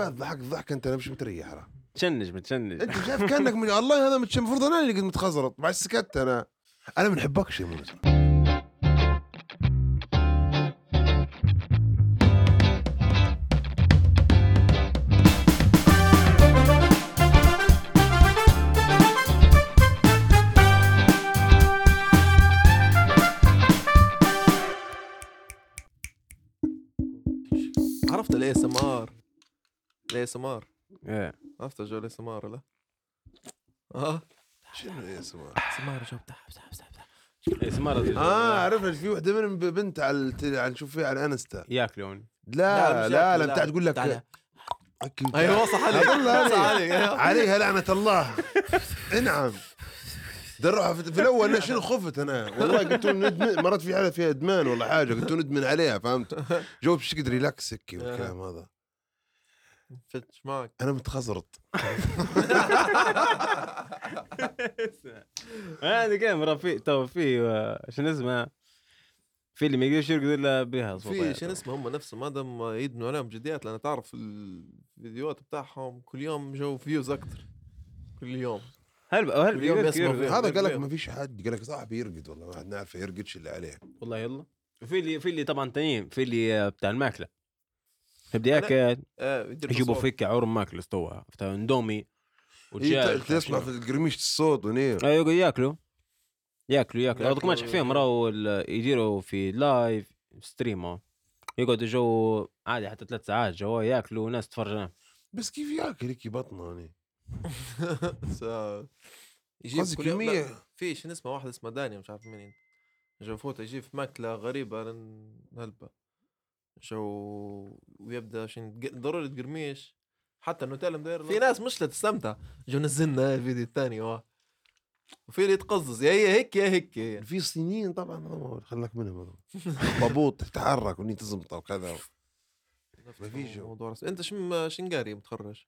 ضحك ضحك أنت مش متريح راه تشنج متشنج. أنت شايف كأنك من الله هذا المفروض أنا اللي قد متخزرط. بعد سكت أنا. أنا ما نحبكش يا منى ال ASMR إيه. عرفت جو ال ASMR لا آه. شنو اسمه ASMR جو بتاع بتاع بتاع بتاع ASMR آه عرفت في وحدة منهم بنت على نشوف فيها على انستا. ياكلون لا مش لا ياكل، لا بتاع تقول لك. أيوه صح عليك. صح عليك. أيوة. عليها لعنة الله. انعم دروها في, في الأول أنا شنو خفت أنا؟ والله قلت ندمن مرات في حالة فيها إدمان ولا حاجة قلت ندمن عليها فهمت؟ جو بشكل relax هيك والكلام هذا. فتش معك أنا متخزرط. هذا كان في تو في آه، شنو اسمه في اللي ما يقدرش يرقد إلا بها في شنو اسمه هم نفسهم ما دام يدمنوا عليهم جديات لأن تعرف الفيديوهات بتاعهم كل يوم جو views أكثر كل يوم. هل هل. هذا قال لك. ما فيش حد قال لك صاحبي يرقد والله ما حد نعرفه يرقدش اللي عليه. والله يلا. وفي اللي في اللي طبعا تانيين في اللي آه، بتاع الماكلة. يبدا ياكل آه يجيبوا. فيك عورم ماكله استوى بتاع اندومي ت- تسمع في القرميش الصوت ونير. أيوه يقعد ياكلوا. ياكلوا ياكلوا. هذوك ماشي فيهم راهو يديروا في live stream يقعدوا جو عادي حتى ثلاث ساعات جو ياكلوا وناس تتفرج. بس كيف ياكل؟ هيك بطنه يعني سا- يجيب كمية. في شنو اسمه؟ واحد اسمه دانيا مش عارف مين. جو فوت يجيب ماكلة غريبة هلبة جو ويبدأ عشان ضروري تقرميش حتى النوتيلا مداير في ناس مش تستمتع جو نزلنا الفيديو الثاني واه وفي اللي يتقزز. يا هي هيك يا هيك هي. في صينيين طبعا خلك منهم ضبوط تتحرك وني تزمط وكذا ما في جو. موضوع رسمي. أنت شم شنقاري متخرج؟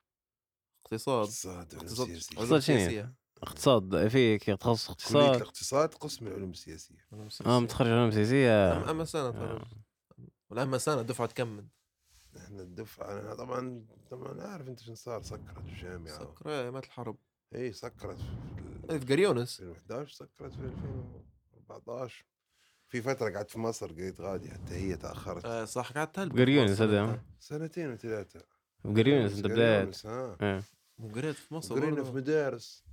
اقتصاد. اقتصاد علوم اقتصاد شنو؟ سياسية. اقتصاد في كي تخصص اقتصاد. الاقتصاد قسم العلوم السياسية علوم آه. متخرج علوم سياسية؟ اما سنه اما سنه دفعه تكمل. إحنا الدفعة أنا طبعا طبعا عارف إنت شنو صار سكرت في الجامعة سكر يا مات الحرب. إي سكرت في قريونس 2011 سكرت في 2014 في فترة قعدت في مصر قريت غادي حتى هي تأخرت. آه صح قعدت هلبة قريونس هذا سنتين. وثلاثة. قريونس أنت بداية قريونس، ها إيه. وقريت في مصر قرينا في. مدارس.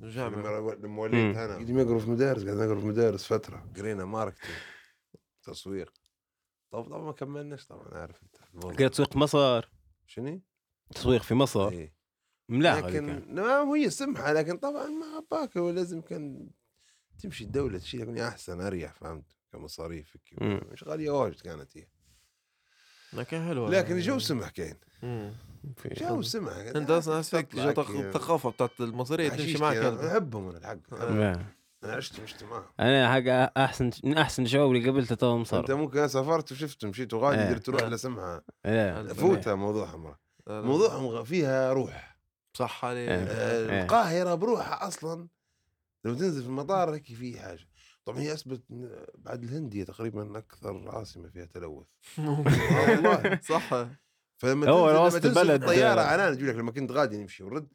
الجامعة لما. وليت أنا. قاعدين في مدارس قاعدين نقروا في مدارس فترة. قرينا marketing تسويق. طب طبعا ما كملناش طبعا عارف أنت. قريت تسويق مصر شنو؟ تسويق في مصر إيه ملاح لكن هذيك. ما هي سمحه لكن طبعا ما باك هو لازم كان تمشي الدولة تشيل يكون أحسن أريح فهمت كمصاريف هيك. مم. مش غالية واجد كانت هي لكن حلوة لكن الجو سمح. في- جو سمح أنت أصلا الثقافة بتاعت المصرية تمشي معك. أحبهم أنا الحق إيه. أنا عشت مشت معهم أنا حق أحسن من أحسن الشباب اللي قابلته تو أنت مصر ممكن سافرت وشفت مشيت وغادي إيه. قدرت تروح إيه. لسمحه إيه. فوتها موضوعها مرة لا، لا. موضوعهم فيها روح صح عليك إيه. آه، إيه. القاهرة بروحها أصلا لو تنزل في المطار هيك في حاجة طبعا هي أثبت إن بعد الهند هي تقريبا أكثر عاصمة فيها تلوث آه والله صح فلما هو تنزل لما وسط تنزل البلد. الطيارة عنان تقول لك لما كنت غادي نمشي ونرد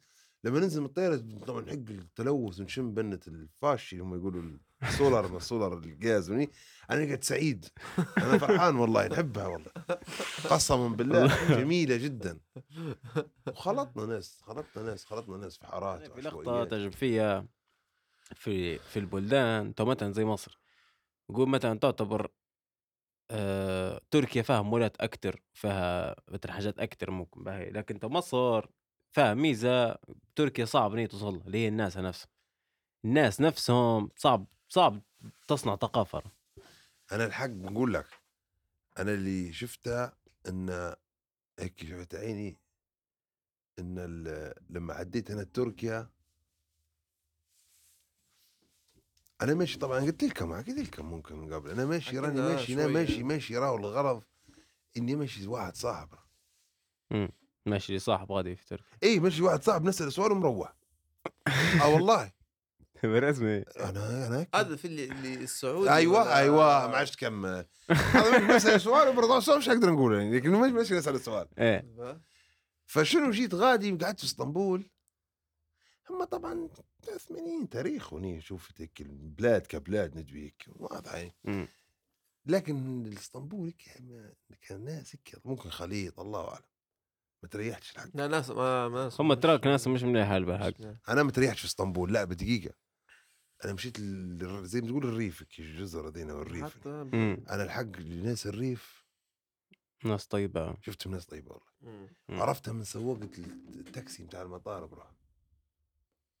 لما ننزل من الطيارة طبعا نحق التلوث ونشم بنة الفاشي اللي هم يقولوا السولار ما السولار الغاز وني. أنا قاعد سعيد. أنا فرحان والله نحبها والله. قسما بالله جميلة جدا. وخلطنا ناس خلطنا ناس خلطنا ناس في حارات في وعشوائيات. تعجب فيها في في البلدان. تو مثلا زي مصر. نقول مثلا تعتبر آه تركيا فيها مولات أكثر فيها مثلا حاجات أكثر ممكن باهي لكن تو مصر فيها ميزه تركيا صعب إن هي توصل لها، اللي هي الناس نفسها الناس نفسهم صعب صعب تصنع ثقافة. أنا الحق بقول لك أنا اللي شفته إن هيك شفت عيني إن ال- لما عديت أنا تركيا أنا ماشي طبعا قلت لكم قلت لكم ممكن من قبل. أنا ماشي راني آه، ماشي أنا. ماشي ماشي راهو الغرض إني ماشي واحد صاحب ماشي لي صاحب غادي في تركيا اي ماشي واحد صاحب نسال سؤال ومروح. آه والله. بالرسمي أنا أنا. هذا في اللي اللي السعودي أيوه ولا- أيوه ما عادش تكمل هذا مش بسال سؤال وبرضه مش حقدر نقول يعني لكن مش مش اسال السؤال. إيه. فشنو جيت غادي قعدت في اسطنبول؟ هم طبعا 80 تاريخ وني شوف هيك البلاد كبلاد ندوي هيك واضح يعني مم. لكن ما- كان ناس هيك ممكن خليط الله أعلم. ما تريحتش الحق لا ناس ما ما ناس هم تراك ناس مش مليحه بالحق أنا ما تريحتش في إسطنبول. لا بدقيقة. أنا مشيت ال- زي ما تقول الريف الجزر هذينا والريف. حتى. أنا الحق الناس الريف. ناس طيبة. شفتهم ناس طيبة والله. مم. مم. عرفتها من سواقة التاكسي بتاع المطار برا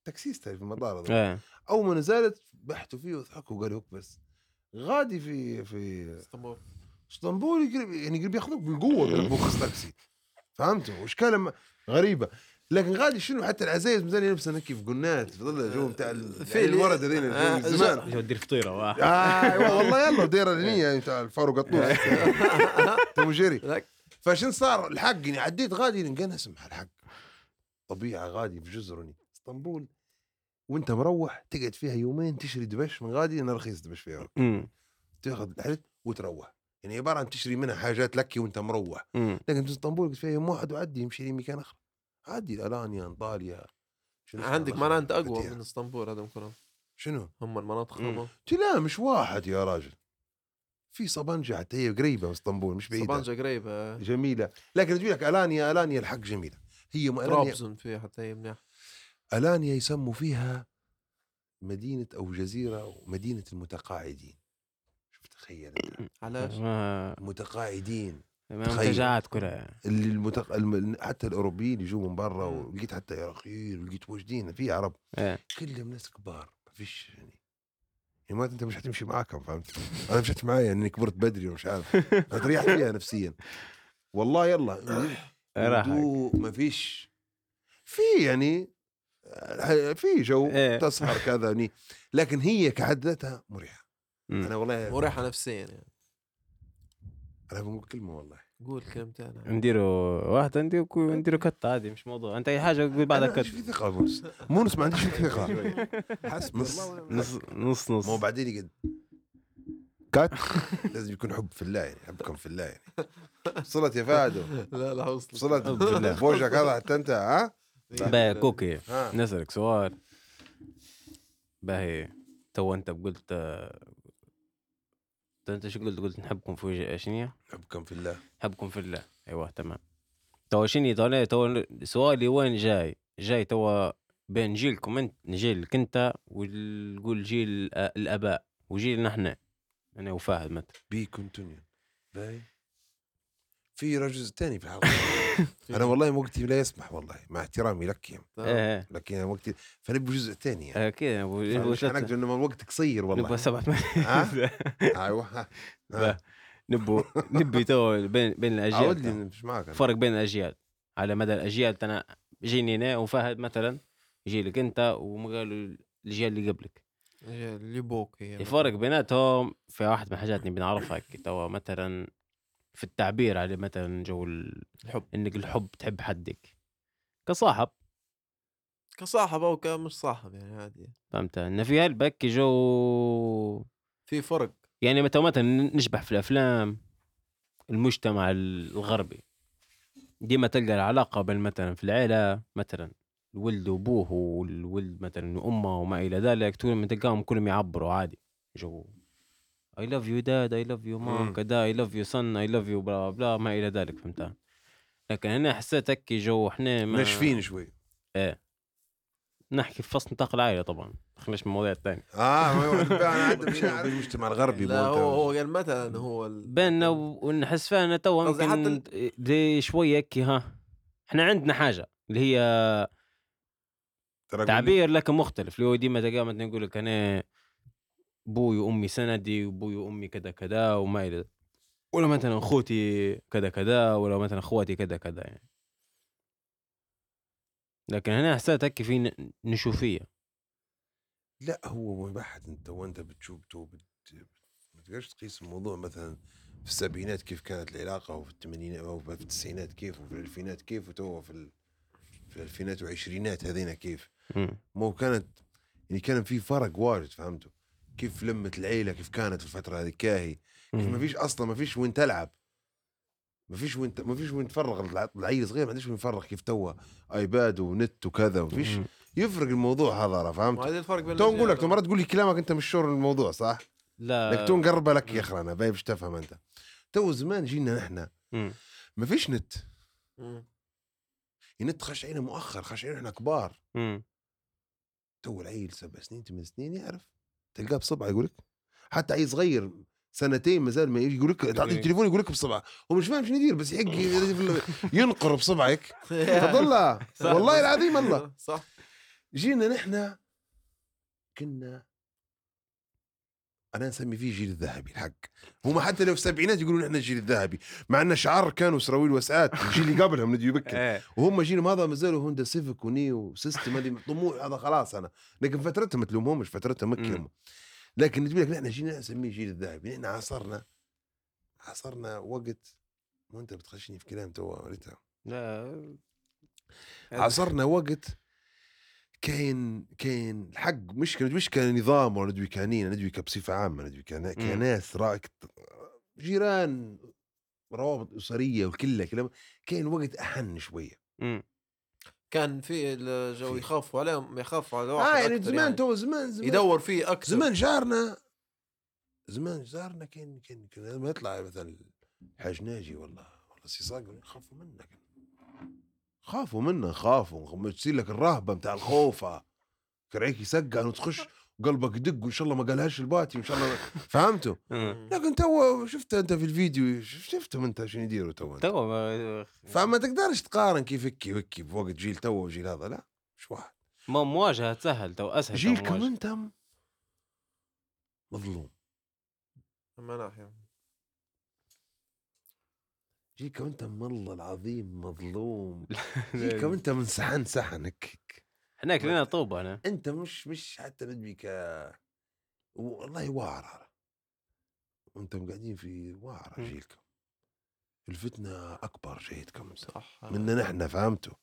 تاكسيست في المطار إيه. أول ما نزلت بحثوا فيه وضحكوا وقالوا هيك بس. غادي في في إسطنبول. إسطنبول يقرب يعني يقرب ياخذوك بالقوة يركبوك تاكسي فهمتوا؟ واشكال غريبة. لكن غادي شنو؟ حتى العزايز مازال يلبس هيك في قنات في ظل الجو في يعني الورد هذين آه، الجو زمان. جو دير فطيره واحد. أيوه والله يلا دايره النيه بتاع الفاروق الطوس تو جري لك. فشن صار الحق؟ يعني عديت غادي انقنس مع الحق. طبيعة غادي في جزرني اسطنبول. وأنت مروح تقعد فيها يومين تشري دبش من غادي أنا رخيص دبش فيها. تاخذ الحلت وتروح. يعني عبارة عن تشتري منها حاجات لك وأنت مروح. مم. لكن في إسطنبول قلت فيها يوم واحد وعدي يمشي لي مكان آخر. عدي الانيا أنطاليا عندك انت أقوى. من إسطنبول هذا كلهم شنو؟ هم المناطق. هم لا مش واحد يا راجل. في صبنجة حتى هي قريبة من إسطنبول مش بعيدة. صبانجا قريبة. جميلة. لكن تقول لك ألانيا ألانيا الحق جميلة. هي طرابزون فيها حتى هي منيح ألانيا يسموا فيها مدينة أو جزيرة مدينة المتقاعدين. تخيل. علاش؟ ما متقاعدين. منتجعات كلها. اللي المتق... الم... حتى الأوروبيين يجوا من برا. ولقيت حتى عراقيين ولقيت وجدين في عرب. إيه. كلهم ناس كبار ما فيش يعني. يعني ما أنت مش حتمشي معاكم فهمت؟ أنا مشيت معايا أني كبرت بدري ومش عارف. أنا تريحت فيها نفسيا. والله يلا. هدوء ما فيش. في يعني آه، في جو إيه. تسهر كذا يعني. لكن هي كحد ذاتها مريحة. مم. أنا والله مريحه نفسيا يعني. أنا بقول كلمة والله. قول كلمتين نديروا واحدة نديروا cu- نديروا cut عادي مش موضوع. أنت أي حاجة قول بعدها cut في ثقة مونس. مونس ما عنديش ثقة. حسب نص نص نص نص. ما هو بعدين يقعد cut لازم يكون حب في الله يعني حبكم في الله يعني. وصلت يا فادو لا لا وصل وصلت الله. بوجهك هذا حتى أنت ها؟ باهي okay. ها. نسألك سؤال. باهي تو أنت قلت انت شو قلت؟ قلت نحبكم في وجه شنو حبكم في الله. نحبكم في الله. أيوه تمام. تو شنو تو تو سؤالي وين جاي؟ جاي تو بين جيلكم انت جيلك انت وقول جيل الأباء وجيلنا إحنا. أنا وفهد مثلا. بي continue باي. في رجل ثاني في الحلقة. أنا والله وقتي لا يسمح والله مع احترامي لك يا إيه. لكن أنا وقتي فنبي جزء ثاني يعني. أكيد نبغى مش إنه الوقت قصير نبغى والله سبعة ها؟ أيوه. ها. ها. نبو نبي تو بين بين الأجيال. مش معك. فرق بين الأجيال. على مدى الأجيال أنا جيني أنا وفهد مثلا جيلك أنت وقالوا الجيل اللي قبلك. اللي بوك هي. الفرق بيناتهم في واحد من الحاجات اللي بنعرفها توا مثلا في التعبير على مثلا جو ال- الحب. إنك الحب تحب حدك. كصاحب. كصاحب أو كمش صاحب يعني عادي. فهمت؟ ان في هالبك جو في فرق. يعني متى مثلا نشبح في الأفلام المجتمع الغربي. ديما تلقى العلاقة بين مثلا في العيلة مثلا الولد وأبوه والولد مثلا وأمه وما إلى ذلك تلقاهم كلهم يعبروا عادي. جو I love you dad I love you mom. كذا. I love you son I love you blah blah ما إلى ذلك فهمت؟ لكن هنا حسيت هيك جو إحنا ما ناشفين شوي. نحكي في فصل نطاق العائلة طبعا. خليش من المواضيع الثانية آه أنا عندي مش عارف. المجتمع الغربي لا هو هو قال مثلا هو ال- بيننا ونحس فيها انه تو يمكن حتى دي شوية هيك ها. إحنا عندنا حاجة اللي هي تعبير لكن مختلف. اللي هو ديما تلقاه مثلا يقول لك أنا أبوي وأمي سندي وابوي وأمي كذا كذا وما إلى. ولا مثلا أخوتي كذا كذا ولا مثلا أخواتي كذا كذا يعني. لكن هنا حسيت هيك في نشوفيه لا هو مبحث أنت وأنت بتشوف تو بت... ما تقدرش تقيس الموضوع. مثلا في السبعينات كيف كانت العلاقة وفي الثمانينات أو في التسعينات كيف وفي الألفينات كيف وتو في ال... في الألفينات والعشرينات هذينا كيف. مو كانت يعني كان في فرق واجد فهمتوا؟ كيف لمة العيلة كيف كانت في الفترة هذه؟ كاهي. ما فيش أصلا ما فيش وين تلعب. ما فيش وين ما فيش وين تفرغ الع- العيل صغير ما عندوش وين يفرغ كيف توا؟ iPad ونت وكذا ما فيش. يفرق الموضوع هذا راه فهمت؟ وهذا الفرق بين تو نقول لك مرات تقول لي كلامك أنت مش شور الموضوع صح؟ لا. لك تو نقربها لك يا أخي أنا باهي باش تفهم أنت؟ تو زمان جينا نحن. ما فيش نت. النت خش علينا مؤخر خش علينا إحنا كبار. تو العيل سبع سنين ثمان سنين يعرف. تلقاه بصبعه يقول لك حتى عيل صغير سنتين مازال ما يجي يقول لك تعطيه التليفون يقول لك بصبعه. هو مش فاهم شنو يدير بس يحق ينقر بصبعك. صح. والله العظيم الله. صح. جينا نحن كنا أنا نسمي فيه جيل الذهبي الحق. هم حتى لو في السبعينات يقولون إحنا الجيل الذهبي مع إن شعار كانوا سراويل وسعات الجيل اللي قبلهم ندي يبكر. إيه. وهم جيلهم هذا ما زالوا هوندا سيفيك ونيو و system هذه طموح هذا خلاص أنا. لكن فترتها ما تلومهمش فترتها مكي مم. هم لكن نجيب لك نحن جينا نسميه جيل الذهبي. نحن عاصرنا عاصرنا وقت وانت بتخشني في كلام تو وريتها لا. عاصرنا وقت كاين كاين الحق مش مش كنظام ولا ندوي كانين ندوي كبصفة عامة ندوي كنا- كناس راك جيران روابط أسرية وكلها كلام كاين وقت احن شوية مم. كان في الجو. يخافوا عليهم يخافوا على واحد آه يعني زمان تو زمان زمان يدور فيه أكثر زمان جارنا زمان جارنا كان كان كان لما يطلع مثلا الحاج ناجي والله والله سي صاقر يخافوا منك خافوا منا خافوا. تصير لك الرهبة بتاع الخوفة. كرعيك يسقع وتخش وقلبك يدق وإن شاء الله ما قالهاش الباتي وإن شاء الله. فهمتوا؟ مم. لكن تو شفت أنت في الفيديو شف- شفتهم أنت شنو يديروا تو. تو ما- فما تقدرش تقارن كيف هكي وهكي بوقت جيل تو وجيل هذا لا. مش واحد. ما مواجهة سهل تو أسهل جيلكم. أنتم مظلوم. ما ناحية. جيكم انت من الله العظيم مظلوم. جيكم انت من سحن سحن هيك هناك لنا طوبة أنا. أنت مش مش حتى ندبي ك والله واعر وأنتم قاعدين في واعر مم. جيلكم الفتنة أكبر جيتكم صح. منا نحن فهمتوا.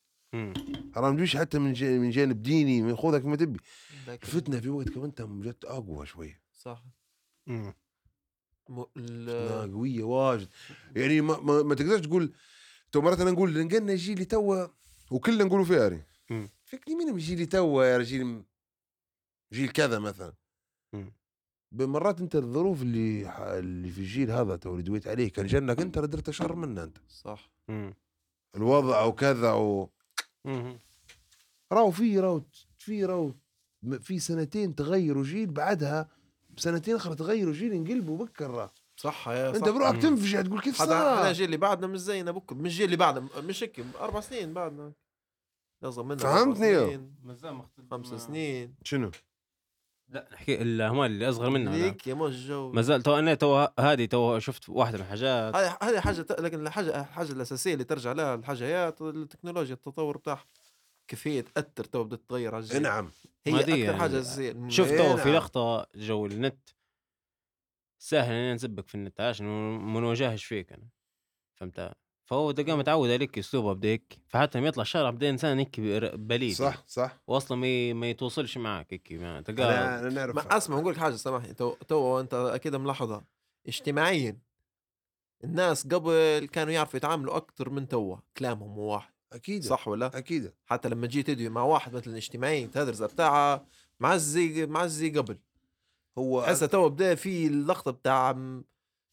حرام تجيش حتى من جانب من جانب ديني من خذك ما تبي. الفتنة في وقتكم أنتم جت أقوى شوية. صح. مم. م... فتنه قوية واجد يعني ما, ما, ما تقدرش تقول تو مرات أنا نقول لقينا جيلي توا وكلنا نقولوا فيها ري مم. فيك مين من جيلي توا يا رجل جيل كذا مثلا. بمرات أنت الظروف اللي اللي في الجيل هذا تو اللي دويت عليه كان جنك أنت درت شر منه أنت صح مم. الوضع وكذا و. راهو في راهو في راهو في سنتين تغيروا جيل بعدها بسنتين أخرى تغيروا جيل انقلبوا بكر راه صح يا صح. انت بروحك. تنفجع تقول كيف هذا إحنا صار الجيل اللي بعدنا مش زينا بكرة مش الجيل اللي بعدنا مش هيك أربع سنين بعدنا. اصغر منا أربع فهمتني؟ يا. سنين، خمس سنين. شنو؟ لا نحكي الاهمال اللي أصغر منا. ليك يا موج الجو ما زال تو أنا تو هذه تو شفت واحدة من الحاجات. هذه هذه حاجة لكن الحاجة الحاجة الأساسية اللي ترجع لها الحاجة هي التكنولوجيا التطور بتاعها. كيف هي تأثر تو بدها تتغير على الجيل نعم. هي أكثر يعني حاجة اساسيه شفت إيه تو في نعم. لقطة جو النت سهل إني نسبك في النت عشان ما نواجهش فيك أنا فهمت؟ فهو قام متعود عليك اسلوبه بدا هيك فحتى لما يطلع الشارع بدا إنسان هيك بليد. صح صح. واصلا ما ما يتواصلش معك هيك ما تلقاه أنا نعرف. ما أسمع نقول لك حاجة سامحني. تو تو أنت أكيد ملاحظها. اجتماعيا الناس قبل كانوا يعرفوا يتعاملوا أكثر من توا كلامهم هو واحد. أكيد صح ولا؟ أكيد حتى لما تجي تدوي مع واحد مثلا اجتماعي تهدرز بتاعها مع زي مع زي قبل. هو هسه تو بدأ في اللقطة بتاع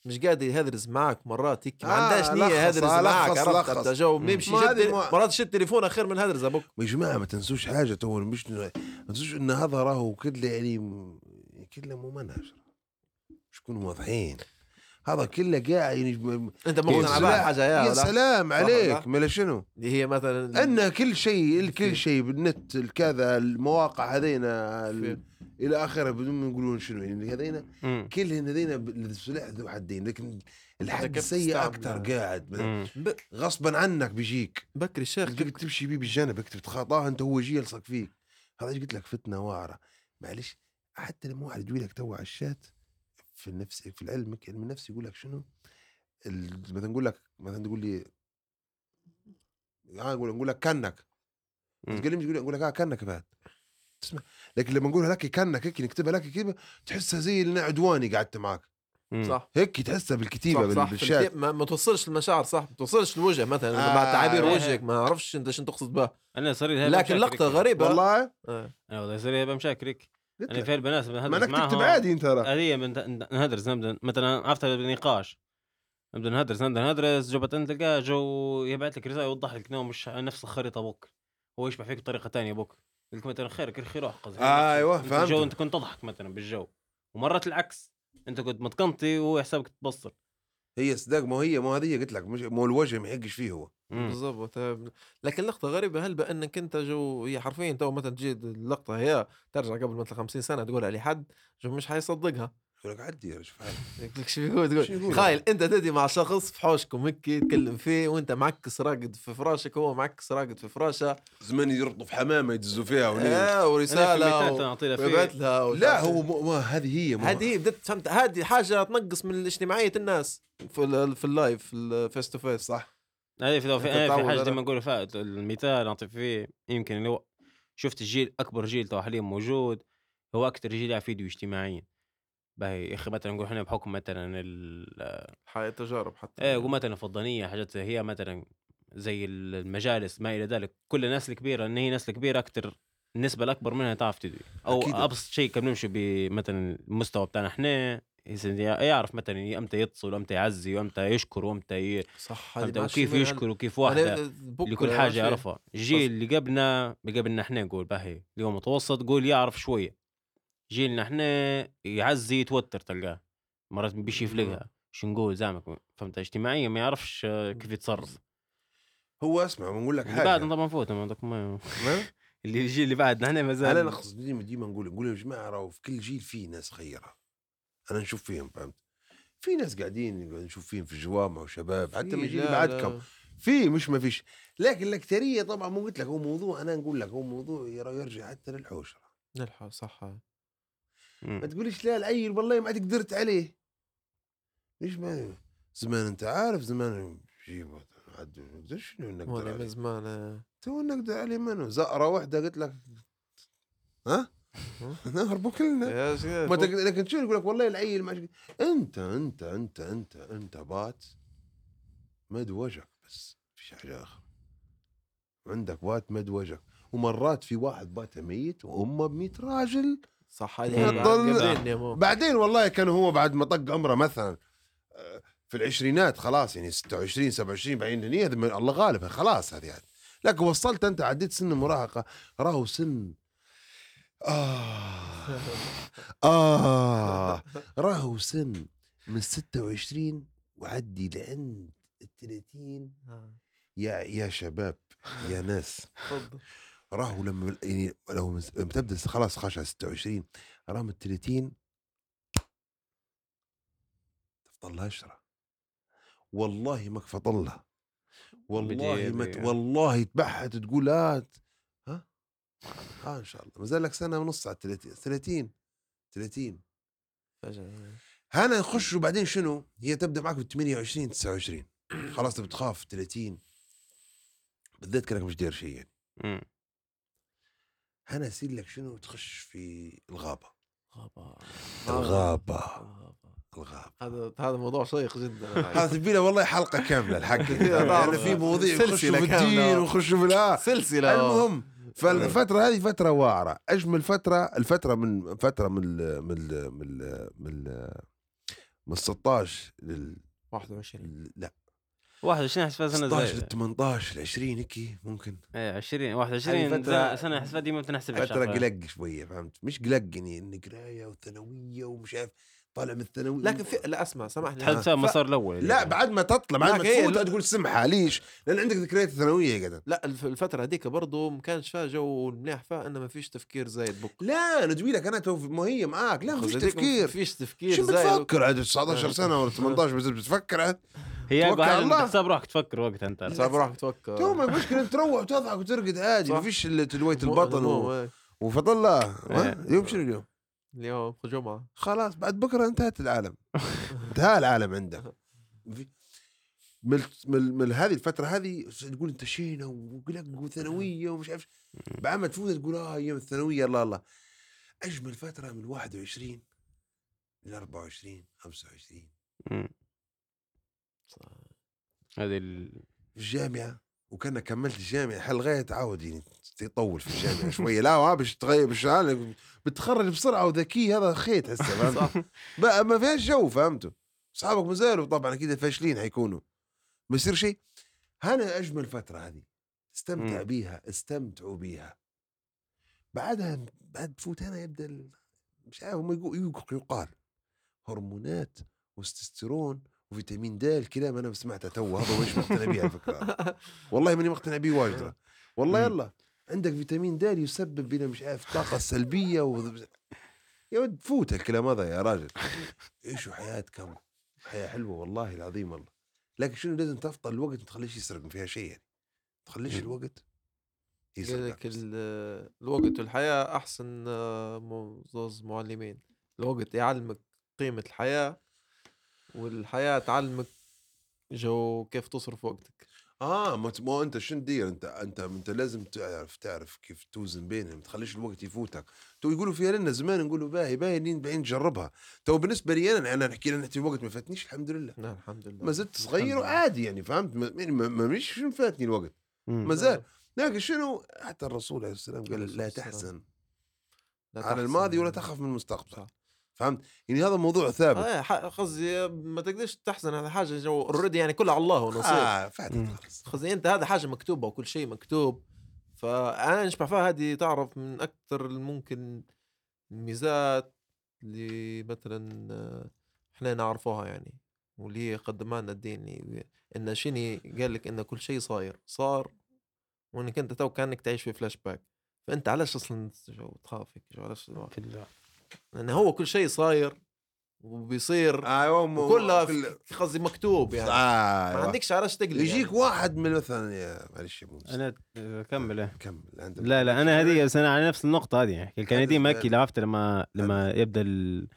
مش قادر يهدرز معك مرات هيك ما آه، عندهاش نية يهدرز آه، معك عرفت؟ جو ما- مرات شد تليفون خير من هدرز أبوك. يا جماعة ما تنسوش حاجة تو مش ما تنسوش إن هذا راهو كله يعني م- كله ممنهج مش كونوا واضحين. هذا كله قاعد يعني أنت مقتنع سلام- بها حاجة يا يا؟ سلام عليك؟ ملا شنو؟ اللي هي مثلا أن كل شيء الكل شيء بالنت الكذا المواقع هذينا إلى آخره بدون ما نقولون شنو. يعني هذينا. كلهن هذينا السلاح ذو حدين. لكن الحد السيء. أكثر قاعد. غصبا عنك بيجيك. بكري الشيخ بدك تمشي بيه بالجنب بدك تتخطاه أنت هو يجي يلصق فيك. هذا إيش قلت لك؟ فتنة واعرة. معلش حتى لما واحد يقول لك تو على الشات في النفس في العلم علم النفس يقول لك شنو؟ ال- مثلا نقول لك مثلا تقول لي آه، نقول لك كأنك. مم. تقول لي يقول لك آه كأنك قاعد تسمع؟ لكن لما نقولها لك كأنك هيك نكتبها لك كذا تحسها زي اللي أنا عدواني قعدت معك مم. صح. هيك تحسها بالكتيبة صح, صح بالشات. الكي- ما, ما توصلش المشاعر صح. ما توصلش الوجه مثلا آه، مع تعابير إيه. وجهك ما أعرفش أنت شنو تقصد بها. أنا صار لي لكن لقطة. غريبة. والله؟ آه. أنا والله صار لي هاي بمشاكل هيك. لك. في البنات ما بنهدر انك تكتب عادي أنت ترى. هذه نهدرز نبدا مثلا عرفت بنقاش نبدأ نهدرز نبدأ نهدرز جو بعدين تلقاه جو يبعث لك رسالة يوضح لك انه مش نفس الخريطة بوك هو يشبه فيك بطريقة تانية بوك يقول لك مثلا خيرك الخي روح قصدي أيوه أنت فهمت جو أنت كنت تضحك مثلا بالجو. ومرات العكس أنت كنت متقنطي وهو حسابك تبصر. هي صدق مو هي مو هذه قلت لك مش مو الوجه ما يحقش فيه هو. بالضبط لكن لقطة غريبة هل بأنك أنت جو هي حرفيا تو مثلا تجي اللقطه هي ترجع قبل مثلا 50 سنة تقولها لحد جو مش حيصدقها يقول لك عدي يا رجل فعلا. يقول لك شو يقول؟ تقول خايل أنت تدوي مع شخص في حوشكم هيك تتكلم فيه وأنت معكس راقد في فراشك هو معكس راقد في فراشه زمان يربطوا في حمامة يدزوا فيها. آه ورسالة الميتات و- نعطي لها لا هو إيه. مو ما هذه هي هذه بدت فهمت هذه حاجة تنقص من اجتماعيه الناس في ال- في ال life في ال face to face صح هذه في, في, حاجة على- دائما أقول فات المثال نعطي فيه يمكن اللي هو شفت الجيل أكبر جيل تو حاليا موجود هو أكثر جيل يعرف يفيدوا اجتماعيا باهي يا أخي مثلا نقول إحنا بحكم مثلا ال- حياة تجارب حتى إيه نقول مثلا فضانيه حاجات زي هي مثلا زي المجالس ما إلى ذلك. كل الناس الكبيرة إن هي ناس الكبيرة أكثر النسبة الاكبر منها تعرف تدوي أو أكيد. أبسط شيء كان نمشي بمثلا المستوى بتاعنا إحنا يعرف مثلا أمتى يتصل وامتى يعزي وأمتى يشكر وأمتى ي... صح وكيف يشكر وكيف واحدة بكرة اللي كل حاجة. يعرفها. الجيل اللي قبلنا قبلنا إحنا نقول باهي اللي هو متوسط قول يعرف شوية. جيلنا إحنا يعزي يتوتر تلقاه مرات بيش يفلقها شو نقول زعمك فهمت؟ اجتماعيا ما يعرفش كيف يتصرف. هو اسمع بنقول لك اللي حاجة. بعدنا طبعا فوت ما؟ اللي الجيل اللي بعدنا إحنا ما زال. أنا نقصد ديما ديما نقول نقول يا جماعة راهو في كل جيل في ناس خيرة. أنا نشوف فيهم فهمت؟ في ناس قاعدين نشوف فيهم في الجوامع وشباب حتى من جيل بعدكم. في مش ما فيش. لكن الأكثرية طبعا مو قلت لك هو موضوع أنا نقول لك هو موضوع يرجع حتى للحوشره نلحق صح. ما تقوليش لا العيل والله ما عاد قدرت عليه. ليش ما زمان أنت عارف زمان جيبه عاد ما نقدرش نقدر عليه؟ زمان آه. تو نقدر عليه منو زقرة واحدة قلت لك ها؟ نهربوا كلنا. ما تقدر لكن شو يقول لك؟ والله العيل ما أنت أنت أنت أنت أنت بات مد وجهك بس فيش حاجة أخرى عندك بات مد وجهك. ومرات في واحد بات ميت وأمه بميت راجل صح هذه بعدين والله كان هو بعد ما طق عمره مثلا آه، في العشرينات خلاص يعني 26 27 بعدين هني الله غالب خلاص هذه يعني. لكن وصلت أنت عديت سن المراهقه راهو سن آه آه راهو سن من 26 وعدي لعند ال 30 آه. يا يا شباب يا ناس. راهو لما يعني لو لما تبدا خلاص خاش على 26 راه من 30 تفضل اشرة والله ما فطلها والله ما ت- بجيبي. والله تبحث تقول لا ها؟ آه إن شاء الله. ما زال لك سنة ونص على 30 30 30 فجأة هنا نخش وبعدين شنو؟ هي تبدأ معك بال 28 29 خلاص تبي تخاف 30 بالذات كأنك مش داير شيء يعني. مم. هنا يصير لك شنو تخش في الغابة. غابة. الغابة. غابة. الغابة. هذا هذا موضوع شيق جدا. هذا تبي له والله حلقة كاملة الحق. يعني في مواضيع يخشوا في الدين. ويخشوا في الآه سلسلة. المهم فالفترة هذه فترة واعرة، أجمل فترة الفترة؟ من فترة من ال من ال من ال من ال من 16 لل 21 لا. 21 احس فيها سنة 16 زايده لل 18 ل 20 هيك ممكن. إيه 20 21 فترة- فترة سنه احس فيها ديما بتنحسب فترة قلق شوية فهمت؟ مش قلق يعني إن قراية وثانوية ومش عارف طالع من الثانوية لكن في لا أسمع سامحني. ف- المسار الأول لا بعد ما تطلع بعد ما تفوت لا- تقول سمحة ليش؟ لأن عندك ذكريات ثانوية يا قدر. لا الف- الفترة هذيك برضه ما كانش فيها جو مليح فيها إنه ما فيش تفكير زايد بك لا ندوي لك أنا تو ما هي معاك. لا ما فيش تفكير. ما فيش تفكير شو زايد بتفكر؟ عاد 19 سنة ولا 18 بس بتفكر. عاد هي. تحسب روحك تفكر وقتها أنت. صعب روحك تفكر. تو ما المشكلة أنت تروح وتضحك وترقد عادي. ما فيش مو- البطن. وفضل الله. إيه. ها؟ اليوم شنو اليوم؟ جمعة خلاص بعد بكرة انتهت العالم. انتهى العالم عندك. من من, هذه الفترة هذه تقول انت شينا وقلق وثانوية ومش عارف بعد ما تفوت تقول آه أيام الثانوية الله الله أجمل فترة من 21 ل 24 25 مم. هذه الجامعة. وكان كملت الجامعة حل غايه تعود يعني تطول في الجامعة شوية. لا باش تغير باش بتخرج بسرعة وذكي هذا خيط هسه فهمت؟ ما فيهاش جو فهمتوا؟ أصحابك ما زالوا طبعا أكيد فاشلين حيكونوا. ما يصير شيء. هنا أجمل فترة هذه. استمتع. بيها استمتعوا بيها. بعدها بعد تفوت هنا يبدأ مش عارف هم يقال هرمونات وتستستيرون وفيتامين د الكلام أنا سمعته تو هذا مش مقتنع به على فكرة. والله ماني مقتنع به واجد والله. يلا عندك فيتامين د يسبب بنا مش عارف الطاقه السلبيه و... يا ولد فوت الكلام هذا يا راجل. عيشوا حياتكم حياة حلوة والله العظيم والله. لكن شنو لازم تفضل الوقت ما تخليش يسرق فيها شيء يعني. ما تخليش. الوقت يسرق. لك ال- الوقت والحياة أحسن آه، زوز معلمين. الوقت يعلمك قيمة الحياة والحياة تعلمك جو كيف تصرف وقتك. آه ما ما أنت شنو تدير؟ أنت أنت أنت لازم تعرف تعرف كيف توزن بينهم ما تخليش الوقت يفوتك. تو يقولوا فيها لنا زمان نقولوا باهي باهي لين بعدين نجربها. تو بالنسبة لي أنا أنا نحكي لنا الوقت ما فاتنيش الحمد لله. نعم الحمد لله. ما زلت صغير. وعادي يعني فهمت؟ ما, ما, ما مش شنو فاتني الوقت. ما زال. لكن شنو؟ حتى الرسول عليه السلام قال لا. تحزن. على. الماضي ولا تخف من المستقبل. صح. فهمت؟ يعني هذا موضوع ثابت. ح- قصدي ما تقدرش تحزن على حاجة جو already يعني كلها على الله ونصيب. آه. خلاص. قصدي أنت هذا حاجة مكتوبة وكل شيء مكتوب. فأنا نشبع فيها هذه تعرف من أكثر الممكن الميزات اللي مثلا آه، إحنا نعرفوها يعني واللي هي قدمها لنا الدين إن شيني قال لك إن كل شيء صاير؟ صار. وإنك أنت تو كأنك تعيش في فلاش باك فأنت علاش أصلا جو تخاف هيك جو علاش لأن هو كل شيء صاير وبيصير أيوه مو- كلها كل- في- قصدي مكتوب يعني. آه ما عندكش علاش تقلق يجيك يعني. واحد من مثلا يا معلش يا. أنا اكمل إيه. كمل. لا لا أنا هذه بس أنا على نفس النقطة هذه يعني. الكندي مكي لعبت لما لما يبدأ ال...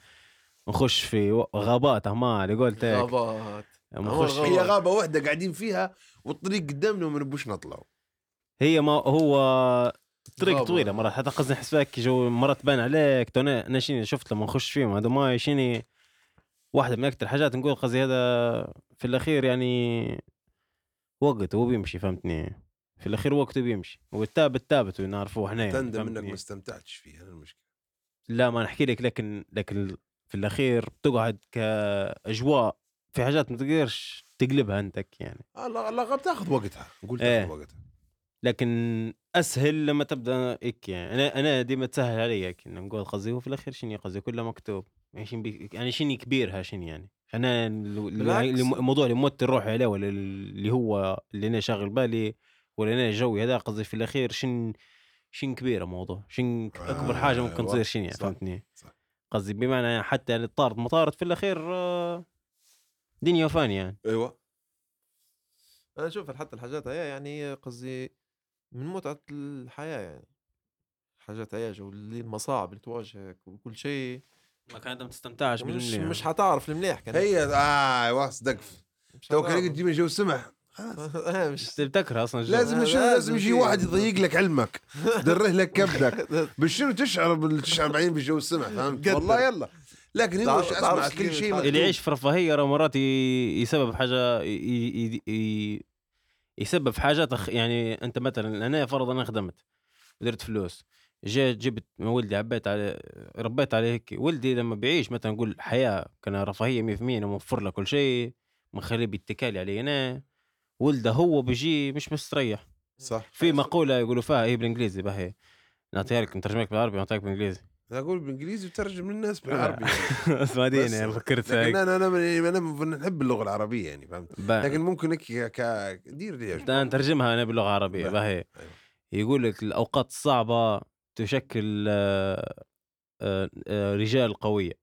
نخش في غابات ما على قولتك غابات. هي غابة واحدة قاعدين فيها والطريق قدامنا وما نبوش نطلعوا هي ما هو طريق. طويلة مرات حتى قصدي نحس فيك جو مرات تبان عليك. تو أنا شيني شفت لما نخش فيهم هذا ما شيني واحدة من أكثر الحاجات نقول قصدي هذا في الأخير يعني وقت هو بيمشي فهمتني؟ في الأخير وقته بيمشي. والثابت ثابت ونعرفوه إحنا يعني تندم إنك فهمتني؟ ما استمتعتش فيها هذا المشكلة. لا ما نحكي لك لكن لكن في الأخير بتقعد كأجواء في حاجات ما تقدرش تقلبها أنتك يعني. الله الله بتاخذ وقتها. نقول. تاخذ وقتها. لكن أسهل لما تبدأ هيك يعني أنا أنا ديما تسهل علي هيك إنه نقول قصدي هو في الأخير شنو قصدي كله مكتوب يعني شنو بي... يعني شنو كبيرها شنو يعني أنا ال- ال- بالعكس. الموضوع اللي موتر روحي عليه ولا اللي هو اللي أنا شاغل بالي ولا أنا جوي هذا قصدي في الأخير شن شن كبيره الموضوع شن أكبر حاجة ممكن أيوة. تصير شنو يعني صح. فهمتني صح. قصدي بمعنى يعني حتى يعني طارت مطارت في الأخير آه، دنيا وفانية يعني أيوه أنا أشوف حتى الحاجات هي يعني قصدي من متعة الحياة يعني. حاجات هي جو اللي المصاعب اللي تواجهك وكل شيء. ما كان أنت ما تستمتعش مش بالمليح. مش حتعرف المليح كان. هي آه أيوه صدق تو. كان تجي من جو سمح خلاص. آه، مش تفتكرها أصلا الجو. لازم لازم شنو لازم يجي واحد يضيق لك علمك. يدره لك كبدك. بالشنو تشعر تشعر بعدين بالجو السمح فهمت. والله يلا. لكن هو أسمع كل شيء. اللي يعيش في رفاهية مرات يسبب حاجة ي- ي- ي- يسبب في حاجات أخ- يعني أنت مثلا أنا فرضا أنا خدمت ودرت فلوس جيت جبت من ولدي عبيت عليه ربيت عليه هيك ولدي لما بيعيش مثلا نقول حياة كان رفاهية 100% أنا موفر له كل شيء مخليه بيتكالي علي أنا ولده هو بيجي مش مستريح. صح. في مقولة يقولوا فيها هي بالإنجليزي باهي نعطيها لك نترجمها لك بالعربي ونعطيها لك بالإنجليزي. أقول بالانجليزي وترجم للناس بالعربي. اسمها بس- ديني فكرت لكن هيك. أنا أنا من- أنا نحب اللغة العربية يعني فهمت؟ با- لكن ممكن هيك ك دير لي نترجمها أنا باللغة العربية بقى. باهي. أيوة. يقول لك الأوقات الصعبة تشكل آه، آه، آه، رجال قوية.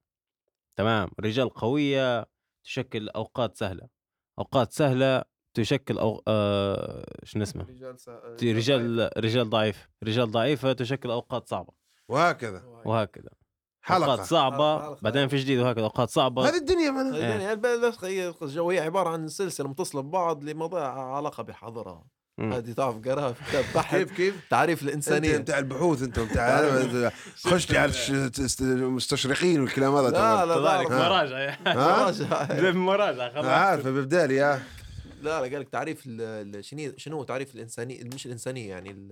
تمام؟ رجال قوية تشكل أوقات سهلة. أوقات سهلة تشكل أو... آه... شنو اسمه؟ رجال سا... رجال رجال ضعيف. رجال ضعيفة تشكل أوقات صعبة. وهكذا. وهكذا. حلقة. أوقات صعبة حلقة. بعدين في جديد وهكذا أوقات صعبة. هذه الدنيا معنا يعني البلد الجو هي عبارة عن سلسلة متصلة ببعض لمواضيع علاقة بحاضرها. هذه تعرف قراها في كتاب بحث كيف كيف؟ تعريف انت الإنسانية. بتاع البحوث أنت بتاع خش لي على المستشرقين والكلام هذا لا. لا لا مراجعه لا. زي مراجعة. خلاص. عارف ببدالي يا لا قال لك تعريف ال- ال- شنو تعريف الإنسانية؟ مش الإنسانية يعني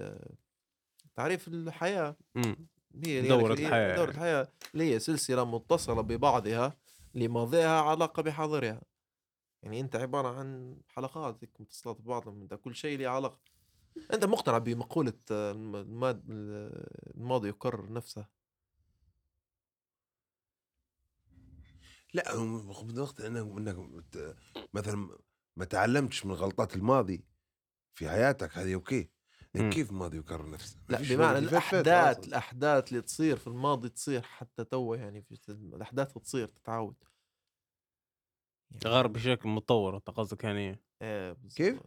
تعريف الحياة. هي اللي دورة الحياة دورة يعني. الحياة. اللي هي سلسلة متصلة ببعضها لماضيها علاقة بحاضرها. يعني أنت عبارة عن حلقات هيك متصلات ببعضهم انت كل شيء له علاقة. أنت مقتنع الماد الماضي يكرر نفسه؟ لا هو وقت إنك إنك مثلا ما تعلمتش من غلطات الماضي في حياتك هذه أوكي. لكن مم. كيف الماضي يكرر نفسه؟ لا بمعنى فات الأحداث. الأحداث اللي تصير في الماضي تصير حتى توا يعني في الأحداث تصير تتعود غير بشكل متطور أنت قصدك يعني إيه بالضبط. كيف؟